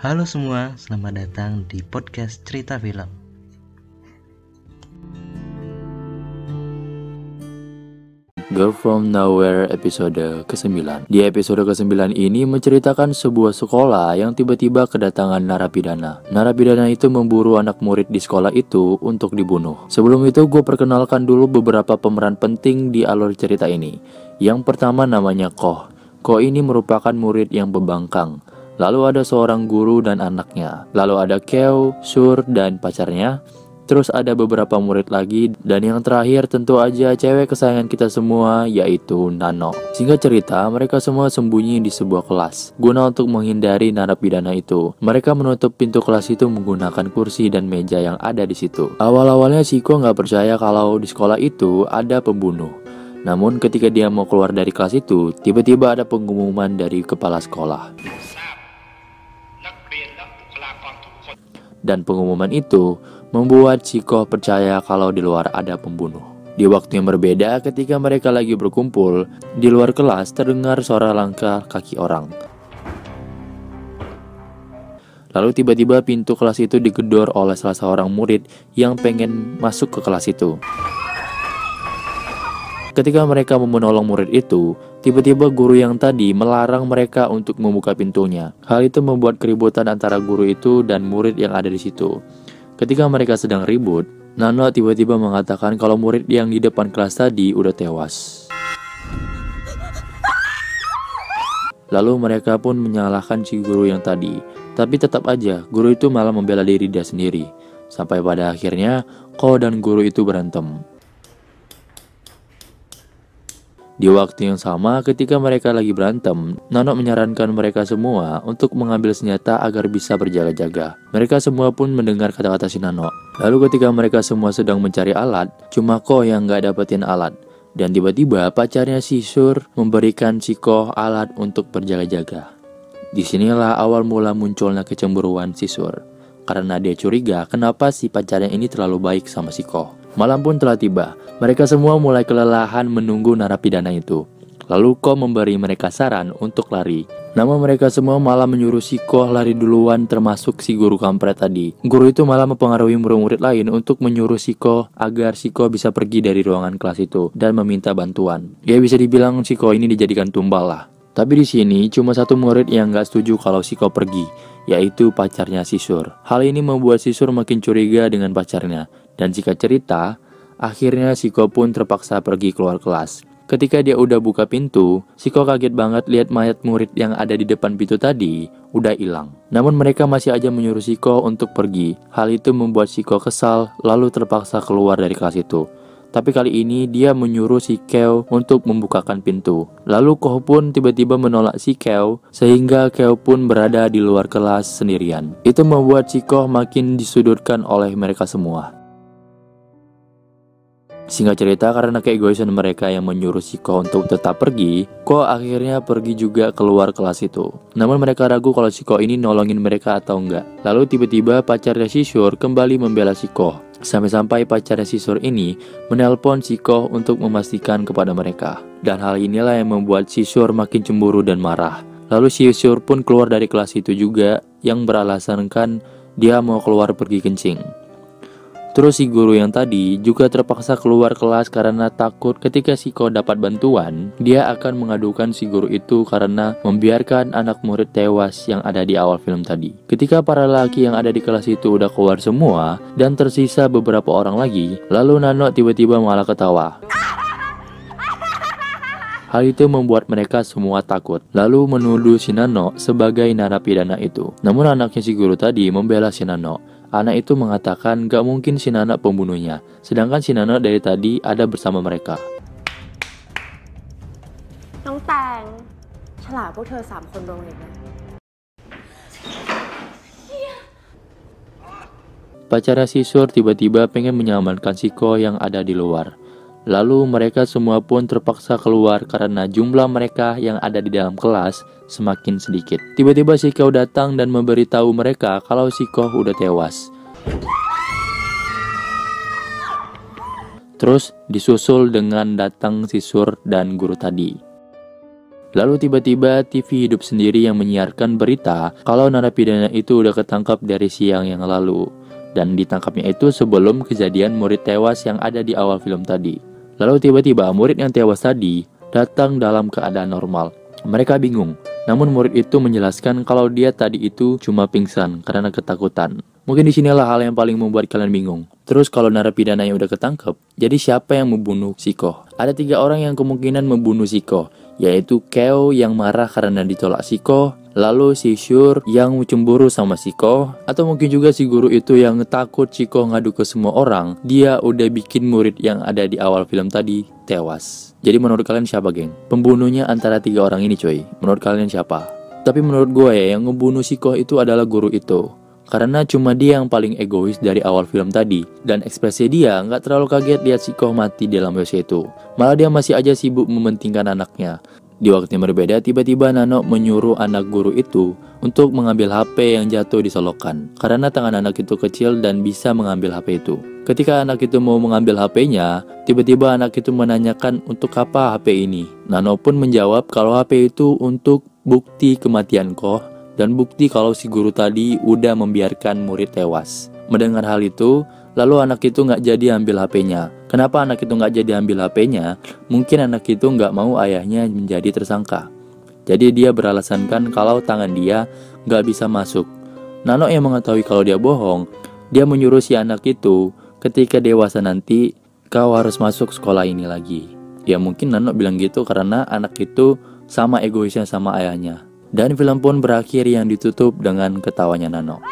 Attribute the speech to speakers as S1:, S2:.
S1: Halo semua, selamat datang di podcast Cerita Film.
S2: Girl From Nowhere episode ke-9. Di episode ke-9 ini menceritakan sebuah sekolah yang tiba-tiba kedatangan narapidana. Narapidana itu memburu anak murid di sekolah itu untuk dibunuh. Sebelum itu gue perkenalkan dulu beberapa pemeran penting di alur cerita ini. Yang pertama namanya Koh. Koh ini merupakan murid yang pembangkang Lalu ada seorang guru dan anaknya Lalu ada Keo, Sur, dan pacarnya Terus ada beberapa murid lagi dan yang terakhir tentu aja cewek kesayangan kita semua yaitu Nano. Singkat cerita, mereka semua sembunyi di sebuah kelas. Guna untuk menghindari narapidana itu, mereka menutup pintu kelas itu menggunakan kursi dan meja yang ada di situ. Awal-awalnya Siko nggak percaya kalau di sekolah itu ada pembunuh. Namun ketika dia mau keluar dari kelas itu, tiba-tiba ada pengumuman dari kepala sekolah. Dan pengumuman itu membuat Chico percaya kalau di luar ada pembunuh. Di waktu yang berbeda, ketika mereka lagi berkumpul, di luar kelas terdengar suara langkah kaki orang. Lalu tiba-tiba pintu kelas itu digedor oleh salah seorang murid yang pengen masuk ke kelas itu. Ketika mereka mau menolong murid itu, tiba-tiba guru yang tadi melarang mereka untuk membuka pintunya. Hal itu membuat keributan antara guru itu dan murid yang ada di situ. Ketika mereka sedang ribut, Nano tiba-tiba mengatakan kalau murid yang di depan kelas tadi udah tewas. Lalu mereka pun menyalahkan si guru yang tadi. Tapi tetap aja, guru itu malah membela diri dia sendiri. Sampai pada akhirnya, Ko dan guru itu berantem. Di waktu yang sama, ketika mereka lagi berantem, Nano menyarankan mereka semua untuk mengambil senjata agar bisa berjaga-jaga. Mereka semua pun mendengar kata-kata si Nano. Lalu ketika mereka semua sedang mencari alat, cuma Ko yang gak dapetin alat. Dan tiba-tiba pacarnya si Sur memberikan si Ko alat untuk berjaga-jaga. Di sinilah awal mula munculnya kecemburuan si Sur. Karena dia curiga kenapa si pacarnya ini terlalu baik sama si Ko. Malam pun telah tiba. Mereka semua mulai kelelahan menunggu narapidana itu. Lalu Ko memberi mereka saran untuk lari. Namun mereka semua malah menyuruh si Ko lari duluan termasuk si guru kampret tadi. Guru itu malah mempengaruhi murid-murid lain untuk menyuruh si Ko agar si Ko bisa pergi dari ruangan kelas itu dan meminta bantuan. Ya bisa dibilang si Ko ini dijadikan tumbal lah. Tapi di sini cuma satu murid yang gak setuju kalau si Ko pergi, yaitu pacarnya Sisur. Hal ini membuat Sisur makin curiga dengan pacarnya. Dan jika cerita, akhirnya Siko pun terpaksa pergi keluar kelas. Ketika dia udah buka pintu, Siko kaget banget lihat mayat murid yang ada di depan pintu tadi udah hilang. Namun mereka masih aja menyuruh Siko untuk pergi. Hal itu membuat Siko kesal lalu terpaksa keluar dari kelas itu. Tapi kali ini dia menyuruh si Keo untuk membukakan pintu. Lalu Koh pun tiba-tiba menolak si Keo sehingga Keo pun berada di luar kelas sendirian. Itu membuat si Koh makin disudutkan oleh mereka semua. Singkat cerita karena keegoisan mereka yang menyuruh si Ko untuk tetap pergi, Ko akhirnya pergi juga keluar kelas itu. Namun mereka ragu kalau si Ko ini nolongin mereka atau enggak. Lalu tiba-tiba pacarnya si Sur kembali membela si Ko. Sampai-sampai pacarnya si Sur ini menelpon si Ko untuk memastikan kepada mereka. Dan hal inilah yang membuat si Sur makin cemburu dan marah. Lalu si Sur pun keluar dari kelas itu juga yang beralasan kan dia mau keluar pergi kencing. Terus si guru yang tadi juga terpaksa keluar kelas karena takut ketika si Ko dapat bantuan, dia akan mengadukan si guru itu karena membiarkan anak murid tewas yang ada di awal film tadi. Ketika para laki yang ada di kelas itu udah keluar semua dan tersisa beberapa orang lagi, lalu Nano tiba-tiba malah ketawa. Hal itu membuat mereka semua takut, lalu menuduh si Nano sebagai narapidana itu. Namun anaknya si guru tadi membela si Nano Anak itu mengatakan gak mungkin si Nana pembunuhnya, sedangkan si Nana dari tadi ada bersama mereka.
S3: น้องแตงฉลาดพวกเธอสามคนโรงเรียนไหม
S2: Pacarnya si Sur tiba-tiba pengen menyamankan si Ko yang ada di luar. Lalu mereka semua pun terpaksa keluar karena jumlah mereka yang ada di dalam kelas semakin sedikit. Tiba-tiba si Kau datang dan memberitahu mereka kalau si Ko udah tewas. Terus disusul dengan datang si Sur dan guru tadi. Lalu tiba-tiba TV hidup sendiri yang menyiarkan berita kalau narapidana itu udah ketangkap dari siang yang lalu. Dan ditangkapnya itu sebelum kejadian murid tewas yang ada di awal film tadi. Lalu tiba-tiba murid yang tewas tadi datang dalam keadaan normal. Mereka bingung, namun murid itu menjelaskan kalau dia tadi itu cuma pingsan karena ketakutan. Mungkin di sinilah hal yang paling membuat kalian bingung. Terus kalau narapidana yang udah ketangkep, jadi siapa yang membunuh Siko? Ada tiga orang yang kemungkinan membunuh Siko, yaitu Keo yang marah karena ditolak Siko, lalu si Shur yang cemburu sama Siko, atau mungkin juga si guru itu yang takut Siko ngadu ke semua orang, dia udah bikin murid yang ada di awal film tadi tewas. Jadi menurut kalian siapa geng? Pembunuhnya antara tiga orang ini coy, menurut kalian siapa? Tapi menurut gue ya, yang ngebunuh Siko itu adalah guru itu. Karena cuma dia yang paling egois dari awal film tadi Dan ekspresi dia nggak terlalu kaget lihat si Koh mati dalam WC itu. Malah dia masih aja sibuk mementingkan anaknya. Di waktu yang berbeda tiba-tiba Nano menyuruh anak guru itu Untuk mengambil HP yang jatuh di solokan Karena tangan anak itu kecil dan bisa mengambil HP itu. Ketika anak itu mau mengambil HP-nya, tiba-tiba anak itu menanyakan untuk apa HP ini. Nano pun menjawab kalau HP itu untuk bukti kematian Koh dan bukti kalau si guru tadi udah membiarkan murid tewas. Mendengar hal itu, lalu anak itu nggak jadi ambil HP-nya. Kenapa anak itu nggak jadi ambil HP-nya? Mungkin anak itu nggak mau ayahnya menjadi tersangka. Jadi dia beralasankan kalau tangan dia nggak bisa masuk. Nano yang mengetahui kalau dia bohong, dia menyuruh si anak itu ketika dewasa nanti kau harus masuk sekolah ini lagi. Ya mungkin Nano bilang gitu karena anak itu sama egoisnya sama ayahnya. Dan film pun berakhir yang ditutup dengan ketawanya Nano.